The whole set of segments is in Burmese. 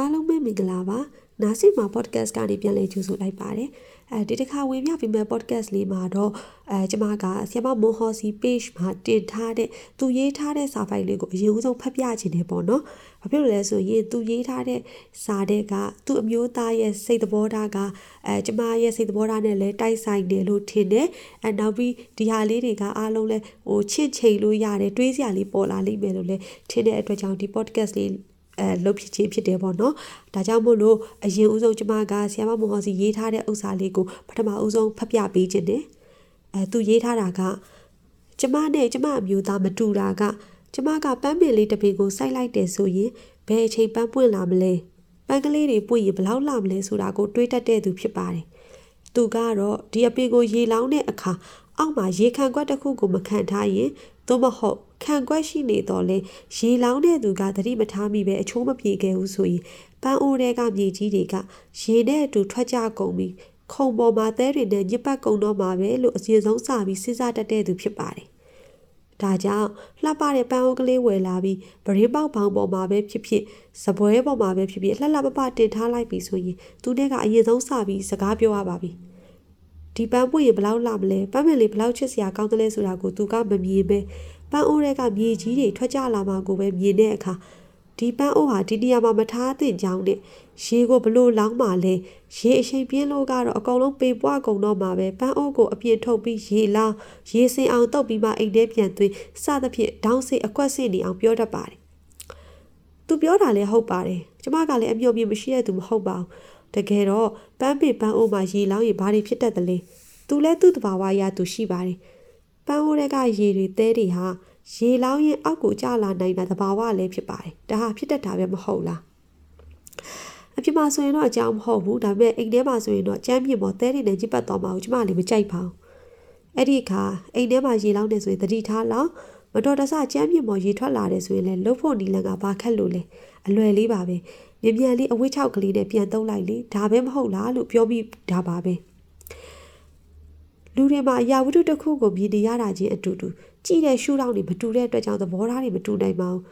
အားလုံးပဲမင်္ဂလာပါနာစီမာ podcast ကနေပြန်လည်ကြိုဆိုလိုက်ပါတယ်အဲဒီတစ်ခါဝင်ပြပြီးမဲ့ podcast လေးမှာတော့အဲကျမကဆီယမမိုဟောစီ page မှာတင်ထားတဲ့သူရေးထားတဲ့စာဖိုင်လေးကိုအရင်ဦးဆုံးဖတ်ပြခြင်းနေပေါ့နော်ဘာဖြစ်လို့လဲဆိုရင်သူရေးထားတဲ့စာတဲ့ကသူ့အမျိုးသားရဲ့စိတ်သဘောထားကအဲကျမရဲ့စိတ်သဘောထားနဲ့လည်းတိုက်ဆိုင်တယ်လို့ထင်တယ်အဲနောက်ပြီးဒီဟာလေးတွေကအားလုံးလဲဟိုချစ်ချိန်လို့ရတယ်တွေးစရာလေးပေါ်လာလိမ့်မယ်လို့လည်းထင်တဲ့အတွက်ကြောင့်ဒီ podcast လေး အဲလုပ်ဖြစ်ခြင်းဖြစ်တယ်ပေါ့နော်ဒါကြောင့်မို့လို့အရင်ဦးဆုံးကျမကဆီယမမောင်ဟောစီရေးထားတဲ့ဥစ္စာလေးကိုပထမဦးဆုံးဖတ်ပြပေးခြင်းတယ်အဲသူရေးထားတာကကျမနဲ့ကျမအမျိုးသားမတူတာကကျမကပန်းပင်လေးတစ်ပင်ကိုစိုက်လိုက်တယ်ဆိုရင်ဘယ်အချိန်ပန်းပွင့်လာမလဲပန်းကလေးတွေပွင့်ရင်ဘယ်လောက်လာမလဲဆိုတာကိုတွေးတတ်တဲ့သူဖြစ်ပါတယ်သူကတော့ဒီအပင်ကိုရေလောင်းတဲ့အခါအောက်မှာရေခံကွက်တစ်ခုကိုမခံထားရင်သို့မဟုတ် ခံကွက်ရှိနေတော့လေရေလောင်းတဲ့သူကသတိမထားမိပဲအချိုးမပြေခဲ့ဘူးဆိုရင်ပန်းအိုးတွေကမြေကြီးတွေကရေနဲ့အတူထွက်ကြကုန်ပြီးခုံပေါ်မှာသဲတွေနဲ့ညစ်ပတ်ကုန်တော့မှာပဲလို့အစီအဆုံးစပြီးစဉ်းစားတတ်တဲ့သူဖြစ်ပါတယ်။ဒါကြောင့်လှပတဲ့ပန်းအိုးကလေးဝယ်လာပြီးပရင်းပေါက်ပေါင်ပေါ်မှာပဲဖြစ်ဖြစ်စပွဲပေါ်မှာပဲဖြစ်ဖြစ်လှလှပပတင်ထားလိုက်ပြီဆိုရင်သူနဲ့ကအရင်ဆုံးစပြီးစကားပြောရပါပြီ။ဒီပန်းပွင့်ရင်ဘလောက်လာမလဲပန်းမလေးဘလောက်ချစ်စရာကောင်းတယ်လဲဆိုတာကိုသူကမမြင်ပဲ ပန်းအိုးတွေကမြေကြီးတွေထွက်ကြလာမှကိုပဲမြင်တဲ့အခါဒီပန်းအိုးဟာဒီနေရာမှာမထားသင့်ကြောင်းနဲ့ရေကိုဘလို့လောင်းမှလဲရေအချိန်ပြင်းလို့ကတော့အကုန်လုံးပေပွားကုန်တော့မှာပဲပန်းအိုးကိုအပြင်းထုတ်ပြီးရေလောင်းရေစင်အောင်တုပ်ပြီးမှအိမ်ထဲပြန်သွင်းစသဖြင့်ဒေါင်းစိအကွက်စင်နေအောင်ပြောတတ်ပါတယ်သူပြောတာလည်းဟုတ်ပါတယ်ကျမကလည်းအမျှော်မြင်မရှိတဲ့သူမဟုတ်ပါဘူးတကယ်တော့ပန်းပင်ပန်းအိုးမှာရေလောင်းရင်ဘာတွေဖြစ်တတ်သလဲသူလည်းသူ့တဘာဝအရာသူရှိပါတယ် ပန်းဟိုးတွေကရေတွေသဲတွေဟာရေလောင်းရင်အောက်ကိုကျလာနိုင်တာသဘာဝလည်းဖြစ်ပါတယ်ဒါဟာဖြစ်တတ်တာပဲမဟုတ်လားအပြစ်မှာဆိုရင်တော့အကြောင်းမဟုတ်ဘူးဒါပေမဲ့အိမ်ထဲမှာဆိုရင်တော့ကျမ်းမြေပေါ်သဲတွေနဲ့ကြည့်ပတ်သွားမှာကိုကျမလည်းမကြိုက်ပါဘူးအဲ့ဒီအခါအိမ်ထဲမှာရေလောင်းနေဆိုရင်တတိထားလောက်မတော်တဆကျမ်းမြေပေါ်ရေထွက်လာတယ်ဆိုရင်လည်းလှုပ်ဖို့နီလန်ကဘာခက်လို့လဲအလွယ်လေးပါပဲမြ мян လေးအဝိချောက်ကလေးနဲ့ပြန်သုံးလိုက်လေဒါပဲမဟုတ်လားလို့ပြောပြီးဒါပါပဲ လူတွေမှာအရာဝတ္ထုတစ်ခုကိုမြင်နေရတာချင်းအတူတူကြည့်တဲ့ရှုထောင့်တွေမတူတဲ့အတွက်ကြောင့်သဘောထားတွေမတူနိုင်ပါဘူး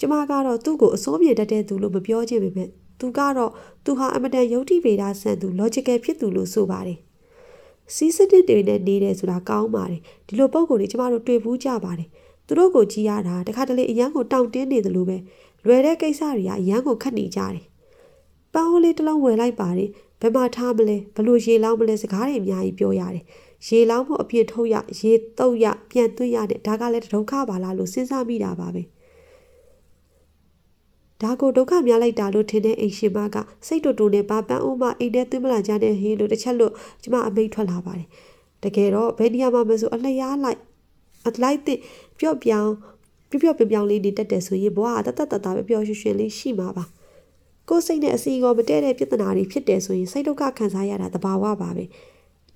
ကျမကတော့သူ့ကိုအစိုးပြေတတ်တဲ့သူလို့မပြောချင်ပေမဲ့သူကတော့သူဟာအမတန်ယုတ်တိဗေဒဆန်သူ logical ဖြစ်သူလို့ဆိုပါတယ်စီးစတစ်တွေနဲ့နေတယ်ဆိုတာကောင်းပါတယ်ဒီလိုပုံကိုယ်တွေကျမတို့တွေ့ဘူးကြပါတယ်သူတို့ကိုကြည်ရတာတခါတလေအရန်ကိုတောင့်တင်းနေသလိုပဲလွယ်တဲ့ကိစ္စတွေကအရန်ကိုခတ်နေကြတယ်ပန်းဟိုးလေးတစ်လုံးဝယ်လိုက်ပါတယ် ဘယ်မှာထားမလဲဘလို့ရေလောင်းမလဲစကားတွေအများကြီးပြောရတယ်ရေလောင်းဖို့အပြည့်ထုတ်ရရေတုပ်ရပြန်သွင်းရတဲ့ဒါကလည်းဒုက္ခပါလားလို့စဉ်းစားမိတာပါပဲဒါကိုဒုက္ခများလိုက်တာလို့ထင်တဲ့အိမ်ရှင်မကစိတ်တူတူနဲ့ဘာပန်းအိုးမအိမ်ထဲသွင်းမလာကြတဲ့ဟင်းလို့တစ်ချက်လို့ကျမအမိတ်ထွက်လာပါတယ်တကယ်တော့ဘယ်နေရာမှာမဆိုအလျားလိုက်အလိုက်တဲ့ပျော့ပြောင်းပြပျော့ပြပြောင်းလေးနေတတ်တယ်ဆိုရင်ဘဝကတတတတပဲပျော်ရွှင်ရွှင်လေးရှိမှာပါ ကိုယ်စိတ်နဲ့အစီအကောမတည့်တဲ့ပြဿနာတွေဖြစ်တယ်ဆိုရင်စိတ်ဒုက္ခခံစားရတာတဘာဝပါပဲ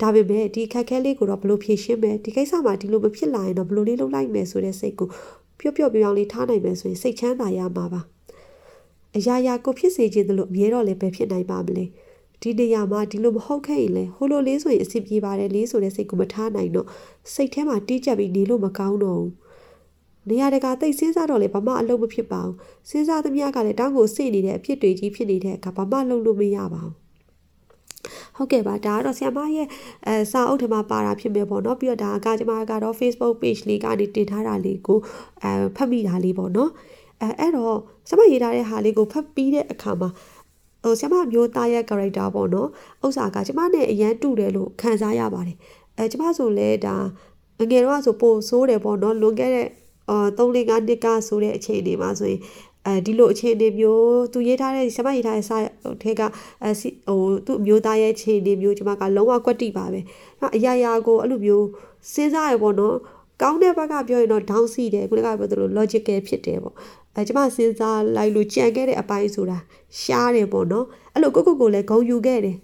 ဒါပေမဲ့ဒီခက်ခဲလေးကိုတော့ဘလို့ဖြေရှင်းမယ်ဒီကိစ္စမှာဒီလိုမဖြစ်လာရင်တော့ဘလို့လေးလုပ်လိုက်မယ်ဆိုတဲ့စိတ်ကိုပျော့ပျော့ပြောင်းလေးထားနိုင်မယ်ဆိုရင်စိတ်ချမ်းသာရမှာပါအရာရာကိုဖြစ်စေခြင်းတို့လို့အမြဲတော့လည်းပဲဖြစ်နိုင်ပါမလဲဒီနေရာမှာဒီလိုမဟုတ်ခဲ့ရင်လေဟိုလိုလေးဆိုရင်အဆင်ပြေပါတယ်လေးဆိုတဲ့စိတ်ကိုမထားနိုင်တော့စိတ်ထဲမှာတီးကြပ်ပြီးနေလို့မကောင်းတော့ဘူး နေရာတကာတိတ်စဉ်းစားတော့လေဘာမှအလုပ်မဖြစ်ပါဘူးစဉ်းစားသမျှကလည်းတောင်းကိုစိတ်နေတဲ့အဖြစ်တွေကြီးဖြစ်နေတဲ့အခါဘာမှလုပ်လို့မရပါဘူးဟုတ်ကဲ့ပါဒါကတော့ဆရာမရဲ့အဲစာအုပ်ထဲမှာပါတာဖြစ်မယ်ပေါ့နော်ပြီးတော့ဒါကကျွန်မကတော့ Facebook page လေးကနေတင်ထားတာလေးကိုအဲဖတ်မိတာလေးပေါ့နော်အဲအဲ့တော့ဆရာမရေးထားတဲ့ဟာလေးကိုဖတ်ပြီးတဲ့အခါမှာဟိုဆရာမမျိုးသားရဲ့ character ပေါ့နော်ဥစ္စာကကျွန်မနဲ့အရန်တူတယ်လို့ခံစားရပါတယ်အဲကျွန်မဆိုလဲဒါငယ်တော့ဆိုပိုဆိုးတယ်ပေါ့နော်လွန်ခဲ့တဲ့ အာ3 4 5နှစ်ကဆိုတဲ့အချိန်တွေမှာဆိုရင်အဲဒီလိုအခြေအနေမျိုးသူရေးထားတဲ့ဆမရေးထားတဲ့စာထဲကအဲဟိုသူ့မျိုးသားရဲ့အခြေအနေမျိုးကျွန်မကလုံးဝကွက်တိပါပဲအရာရာကိုအဲ့လိုမျိုးစဉ်းစားရပေါ့နော်ကောင်းတဲ့ဘက်ကပြောရင်တော့ down စီတယ်ခုနကပြောသလို logical ဖြစ်တယ်ပေါ့အဲကျွန်မစဉ်းစားလိုက်လို့ကြံခဲ့တဲ့အပိုင်းဆိုတာရှားတယ်ပေါ့နော်အဲ့လိုကိုကိုကိုလည်းဂုံယူခဲ့တယ်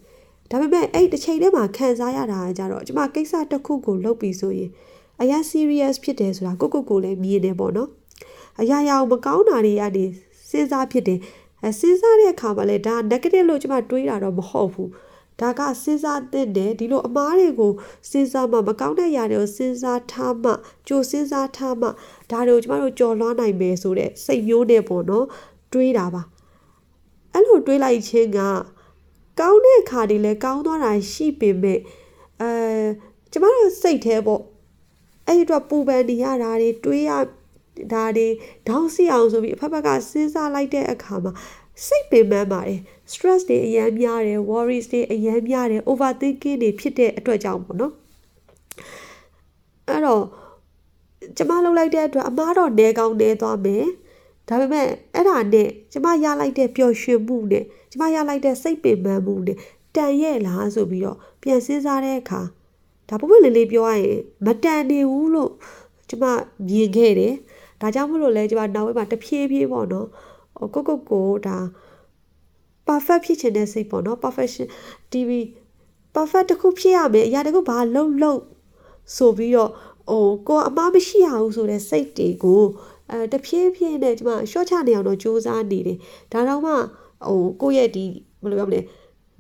ဒါပေမဲ့အဲ့တစ်ချိန်တည်းမှာခံစားရတာကြတော့ကျွန်မကိစ္စတစ်ခုကိုလုပ်ပြီးဆိုရင် အရာ serious ဖြစ်တယ်ဆိုတာကိုကိုကိုလည်းမြင်တယ်ပေါ့နော်အရာရာမကောင်းတာတွေကနေစဉ်းစားဖြစ်တယ်အဲစဉ်းစားတဲ့အခါမှာလည်းဒါ negative လို့ကျွန်မတွေးတာတော့မဟုတ်ဘူးဒါကစဉ်းစားသင့်တယ်ဒီလိုအမားတွေကိုစဉ်းစားမှမကောင်းတဲ့ຢာတွေကိုစဉ်းစားထားမှကြိုစဉ်းစားထားမှဒါတွေကိုကျမတို့ကြော်လွှားနိုင်မယ်ဆိုတဲ့စိတ်မျိုးနဲ့ပေါ့နော်တွေးတာပါ အဲ့လိုတွေးလိုက်ခြင်းကကောင်းတဲ့ခါတွေလည်းကောင်းသွားတာရှိပေမဲ့အဲကျမတို့စိတ်แท้ပေါ့ အဲ့ဒီတော့ပူပန်နေရတာတွေတွေးရဒါတွေဒေါင်းစီအောင်ဆိုပြီးအဖက်ဖက်ကစဉ်းစားလိုက်တဲ့အခါမှာစိတ်ပင်ပန်းပါတယ် stress တွေအများများတယ် worries တွေအများများတယ် overthinking တွေဖြစ်တဲ့အတွက်ကြောင့်ပေါ့နော်အဲ့တော့ကျမလှုပ်လိုက်တဲ့အတွက်အမားတော့နေကောင်းနေသွားမယ်ဒါပေမဲ့အဲ့ဒါနဲ့ကျမရလိုက်တဲ့ပျော်ရွှင်မှုနဲ့ကျမရလိုက်တဲ့စိတ်ပင်ပန်းမှုနဲ့တန်ရဲ့လားဆိုပြီးတော့ပြန်စဉ်းစားတဲ့အခါ ဒါပုပ်ပွလေးလေးပြောရရင်မတန်နေဘူးလို့ကျမမြင်ခဲ့တယ်ဒါကြောင့်မလို့လဲကျမနောက်ဝဲမှာတဖြည်းဖြည်းပေါ့နော်ကိုကိုကိုဒါ perfect ဖြစ်ချင်တဲ့စိတ်ပေါ့နော် perfection TV perfect တစ်ခုဖြစ်ရမယ်အရာတစ်ခုဘာလုံးလုံးဆိုပြီးတော့ဟိုကိုအမားမရှိရဘူးဆိုတဲ့စိတ်တွေကိုအဲတဖြည်းဖြည်းနဲ့ကျမရှော့ချနေအောင်တော့စူးစမ်းနေတယ်ဒါတော့မှဟိုကိုယ့်ရဲ့ဒီဘယ်လိုပြောမလဲ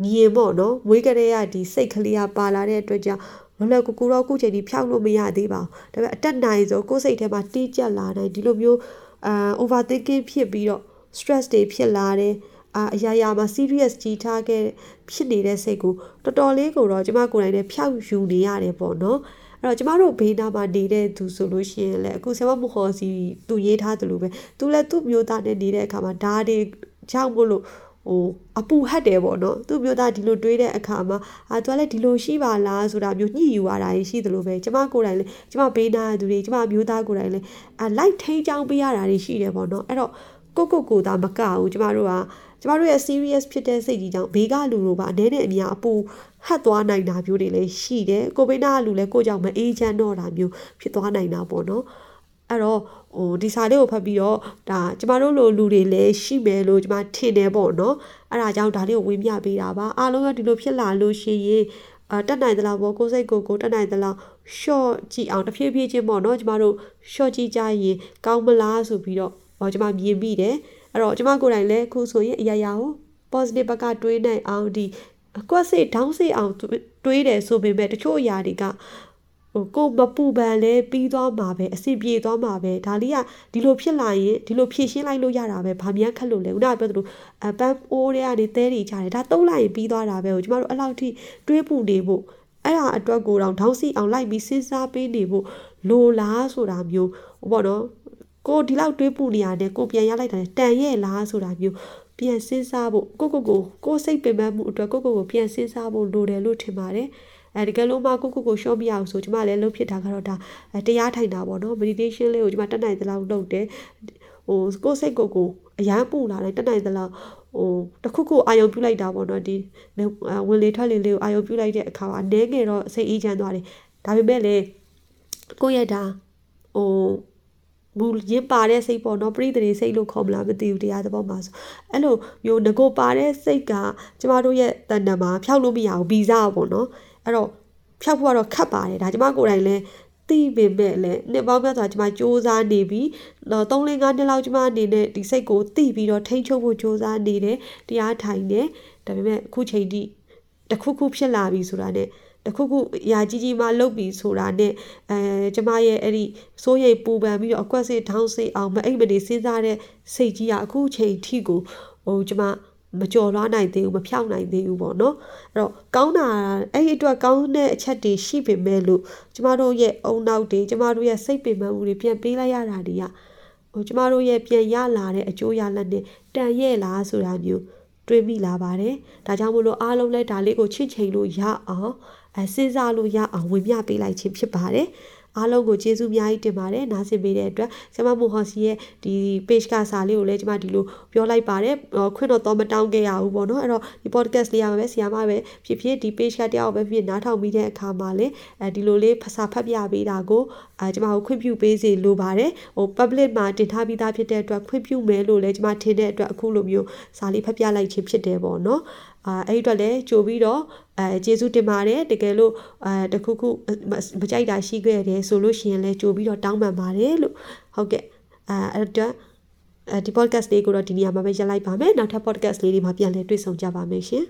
ညီရင်ပေါ့နော်မွေးကလေးကဒီစိတ်ကလေးကပါလာတဲ့အတွက်ကြောင့် လောလောကူကူတော့ခုချိန်ဒီဖြောက်လို့မရသေးပါဘူးဒါပေမဲ့အတက်နိုင်ဆိုကိုယ်စိတ်ထဲမှာတီးကြက်လာတယ်ဒီလိုမျိုးအာ overthinking ဖြစ်ပြီးတော့ stress တွေဖြစ်လာတယ်အာအရာရာမှာ serious ကြီးထားခဲ့ဖြစ်နေတဲ့စိတ်ကိုတော်တော်လေးကိုတော့ကျမကိုယ်တိုင်လည်းဖျောက်ယူနေရတယ်ပေါ့နော်အဲ့တော့ကျမတို့ဘေးနားမှာနေတဲ့သူဆိုလို့ရှိရင်လည်းအခုဆရာမမခေါ်စီသူရေးထားတယ်လို့ပဲသူလည်းသူ့မျိုးသားနဲ့နေတဲ့အခါမှာဓာတ်တွေကြောက်မို့လို့ ဟိုအပူဟတ်တယ်ပေါ့နော်သူ့မျိုးသားဒီလိုတွေးတဲ့အခါမှာအာသူကလည်းဒီလိုရှိပါလားဆိုတာမျိုးညှိယူရတာရှိသလိုပဲကျမကိုယ်တိုင်လည်းကျမဘေးနာသူတွေကျမမျိုးသားကိုယ်တိုင်လည်းအာလိုက်ထိန်ချောင်းပေးရတာတွေရှိတယ်ပေါ့နော်အဲ့တော့ကိုကိုကိုသာမကဘူးကျမတို့ကကျမတို့ရဲ့ serious ဖြစ်တဲ့စိတ်ကြီးကြောင့်ဘေးကလူတို့ပါအနေနဲ့အများအပူဟတ်သွားနိုင်တာမျိုးတွေလည်းရှိတယ်ကိုဘေးနာကလူလည်းကိုကြောင့်မအေးချမ်းတော့တာမျိုးဖြစ်သွားနိုင်တာပေါ့နော် အဲ့တော့ဟိုဒီစာလေးကိုဖတ်ပြီးတော့ဒါကျမတို့လိုလူတွေလည်းရှိမယ်လို့ကျမထင်တယ်ပေါ့နော်အဲ့ဒါကြောင့်ဒါလေးကိုဝေမျှပေးတာပါအားလုံးကဒီလိုဖြစ်လာလို့ရှိရင်အာတက်နိုင်သလားပေါ့ကိုစိတ်ကိုကိုတက်နိုင်သလား short ကြည့်အောင်တဖြည်းဖြည်းချင်းပေါ့နော်ကျမတို့ short ကြည့်ကြရင်ကောင်းမလားဆိုပြီးတော့ဟောကျမမြင်မိတယ်အဲ့တော့ကျမကိုယ်တိုင်လည်းအခုဆိုရင်အရာရာကို positive ဘက်ကတွေးနိုင်အောင်ဒီအကွက်စိတ်ဒေါင်းစိတ်အောင်တွေးတယ်ဆိုပေမဲ့တချို့အရာတွေက ဟိုကိုမပူပန်လဲပြီးသွားမှာပဲအဆင်ပြေသွားမှာပဲဒါလေးကဒီလိုဖြစ်လာရင်ဒီလိုဖြည့်ရှင်းလိုက်လို့ရတာပဲဗာမြန်ခက်လို့လဲခုနကပြောသလိုအပန်းအိုးတွေကနေသဲတွေချတယ်ဒါသုံးလိုက်ရင်ပြီးသွားတာပဲဟိုကျမတို့အဲ့လောက်ထိတွေးပူနေဖို့အဲ့ဒါအတွက်ကိုတော့ဒေါင်းစီအောင်လိုက်ပြီးစဉ်းစားပေးနေဖို့လိုလားဆိုတာမျိုးဟိုပေါ့နော်ကိုဒီလောက်တွေးပူနေရတယ်ကိုပြန်ရလိုက်တာတန်ရဲ့လားဆိုတာမျိုးပြန်စဉ်းစားဖို့ကိုကိုကိုကိုစိတ်ပင်ပန်းမှုအတွက်ကိုကိုကိုပြန်စဉ်းစားဖို့လိုတယ်လို့ထင်ပါတယ် အဲဒီကလုံးမကိုကိုကိုရှော့ပြအောင်ဆိုကျမလည်းလှုပ်ဖြစ်တာကတော့ဒါတရားထိုင်တာပေါ့နော် meditation လေးကိုကျမတက်နိုင်သလောက်လုပ်တယ်ဟိုကိုစိတ်ကိုကိုအရန်ပူလာတယ်တက်နိုင်သလောက်ဟိုတခုခုအာယုံပြုလိုက်တာပေါ့နော်ဒီဝင်လေထွက်လေလေးကိုအာယုံပြုလိုက်တဲ့အခါမှာအနေငယ်တော့စိတ်အေးချမ်းသွားတယ်ဒါပေမဲ့လေကိုယ့်ရဲ့ဒါဟိုမူရင်းပါတဲ့စိတ်ပေါ့နော်ပရိသေစိတ်လို့ခေါ်မလားမသိဘူးတရားသဘောမှာဆိုအဲ့လိုမျိုးငကိုပါတဲ့စိတ်ကကျမတို့ရဲ့တဏ္ဍာမှာဖြောက်လို့မရဘူးဗီဇပေါ့နော် အဲ့တော့ဖျောက်ဖို့ကတော့ခက်ပါတယ်ဒါကျမကိုယ်တိုင်လည်းသိပေမဲ့လည်းနှစ်ပေါင်းများစွာကျမစူးစမ်းနေပြီးတော့3 4 5နှစ်လောက်ကျမအနေနဲ့ဒီစိတ်ကိုသိပြီးတော့ထိန်းချုပ်ဖို့စူးစမ်းနေတယ်တရားထိုင်တယ်ဒါပေမဲ့အခုချိန်ထိတခုခုဖြစ်လာပြီဆိုတာနဲ့တခုခုအရာကြီးကြီးမှလုတ်ပြီဆိုတာနဲ့အဲကျမရဲ့အဲ့ဒီစိုးရိမ်ပူပန်ပြီးတော့အကွက်စိတ်ထောင်းစိတ်အောင်မအိပ်မနေစဉ်းစားတဲ့စိတ်ကြီးကအခုချိန်ထိကိုဟိုကျမ မကြော်လွှားနိုင်သေးဘူးမဖြောက်နိုင်သေးဘူးပေါ့နော်အဲ့တော့ကောင်းတာအဲ့ဒီအတွက်ကောင်းတဲ့အချက်တွေရှိပေမဲ့လို့ကျမတို့ရဲ့အုံနောက်တွေကျမတို့ရဲ့စိတ်ပင်ပန်းမှုတွေပြန်ပေးလိုက်ရတာတွေကဟိုကျမတို့ရဲ့ပြန်ရလာတဲ့အကျိုးရလဒ်နဲ့တန်ရဲ့လားဆိုတာမျိုးတွေးမိလာပါတယ်ဒါကြောင့်မလို့အားလုံးလည်းဒါလေးကိုချစ်ချိန်လို့ရအောင်အဲစဉ်းစားလို့ရအောင်ဝင်ပြပေးလိုက်ခြင်းဖြစ်ပါတယ် အားလုံးကိုကျေးဇူးအများကြီးတင်ပါတယ်နားဆင်ပေးတဲ့အတွက်ဆရာမမိုဟော်စီရဲ့ဒီ page ကစာလေးကိုလည်းကျွန်မဒီလိုပြောလိုက်ပါတယ်ခွင့်တော့တော့မတောင်းခဲ့ရဘူးပေါ့နော်အဲ့တော့ဒီ podcast လေးရမှာပဲဆရာမပဲဖြစ်ဖြစ်ဒီ page ကတယောက်ပဲဖြစ်နားထောင်ပြီးတဲ့အခါမှာလည်းအဲဒီလိုလေးဖစာဖတ်ပြပေးတာကိုအဲကျွန်မကိုခွင့်ပြုပေးစေလိုပါတယ်ဟို public မှာတင်ထားပြီးသားဖြစ်တဲ့အတွက်ခွင့်ပြုမယ်လို့လည်းကျွန်မထင်တဲ့အတွက်အခုလိုမျိုးစာလေးဖတ်ပြလိုက်ခြင်းဖြစ်တယ်ပေါ့နော် အာအဲ့ဒီအတွက်လည်းကြိုပြီးတော့အဲကျေးဇူးတင်ပါတယ်တကယ်လို့အဲတခုခုမကြိုက်တာရှိခဲ့တယ်ဆိုလို့ရှိရင်လည်းကြိုပြီးတော့တောင်းပန်ပါတယ်လို့ဟုတ်ကဲ့အဲအဲ့တော့အဲဒီ podcast လေးကိုတော့ဒီနေရာမှာပဲရပ်လိုက်ပါမယ်နောက်ထပ် podcast လေးတွေမှာပြန်လည်တွေ့ဆုံကြပါမယ်ရှင်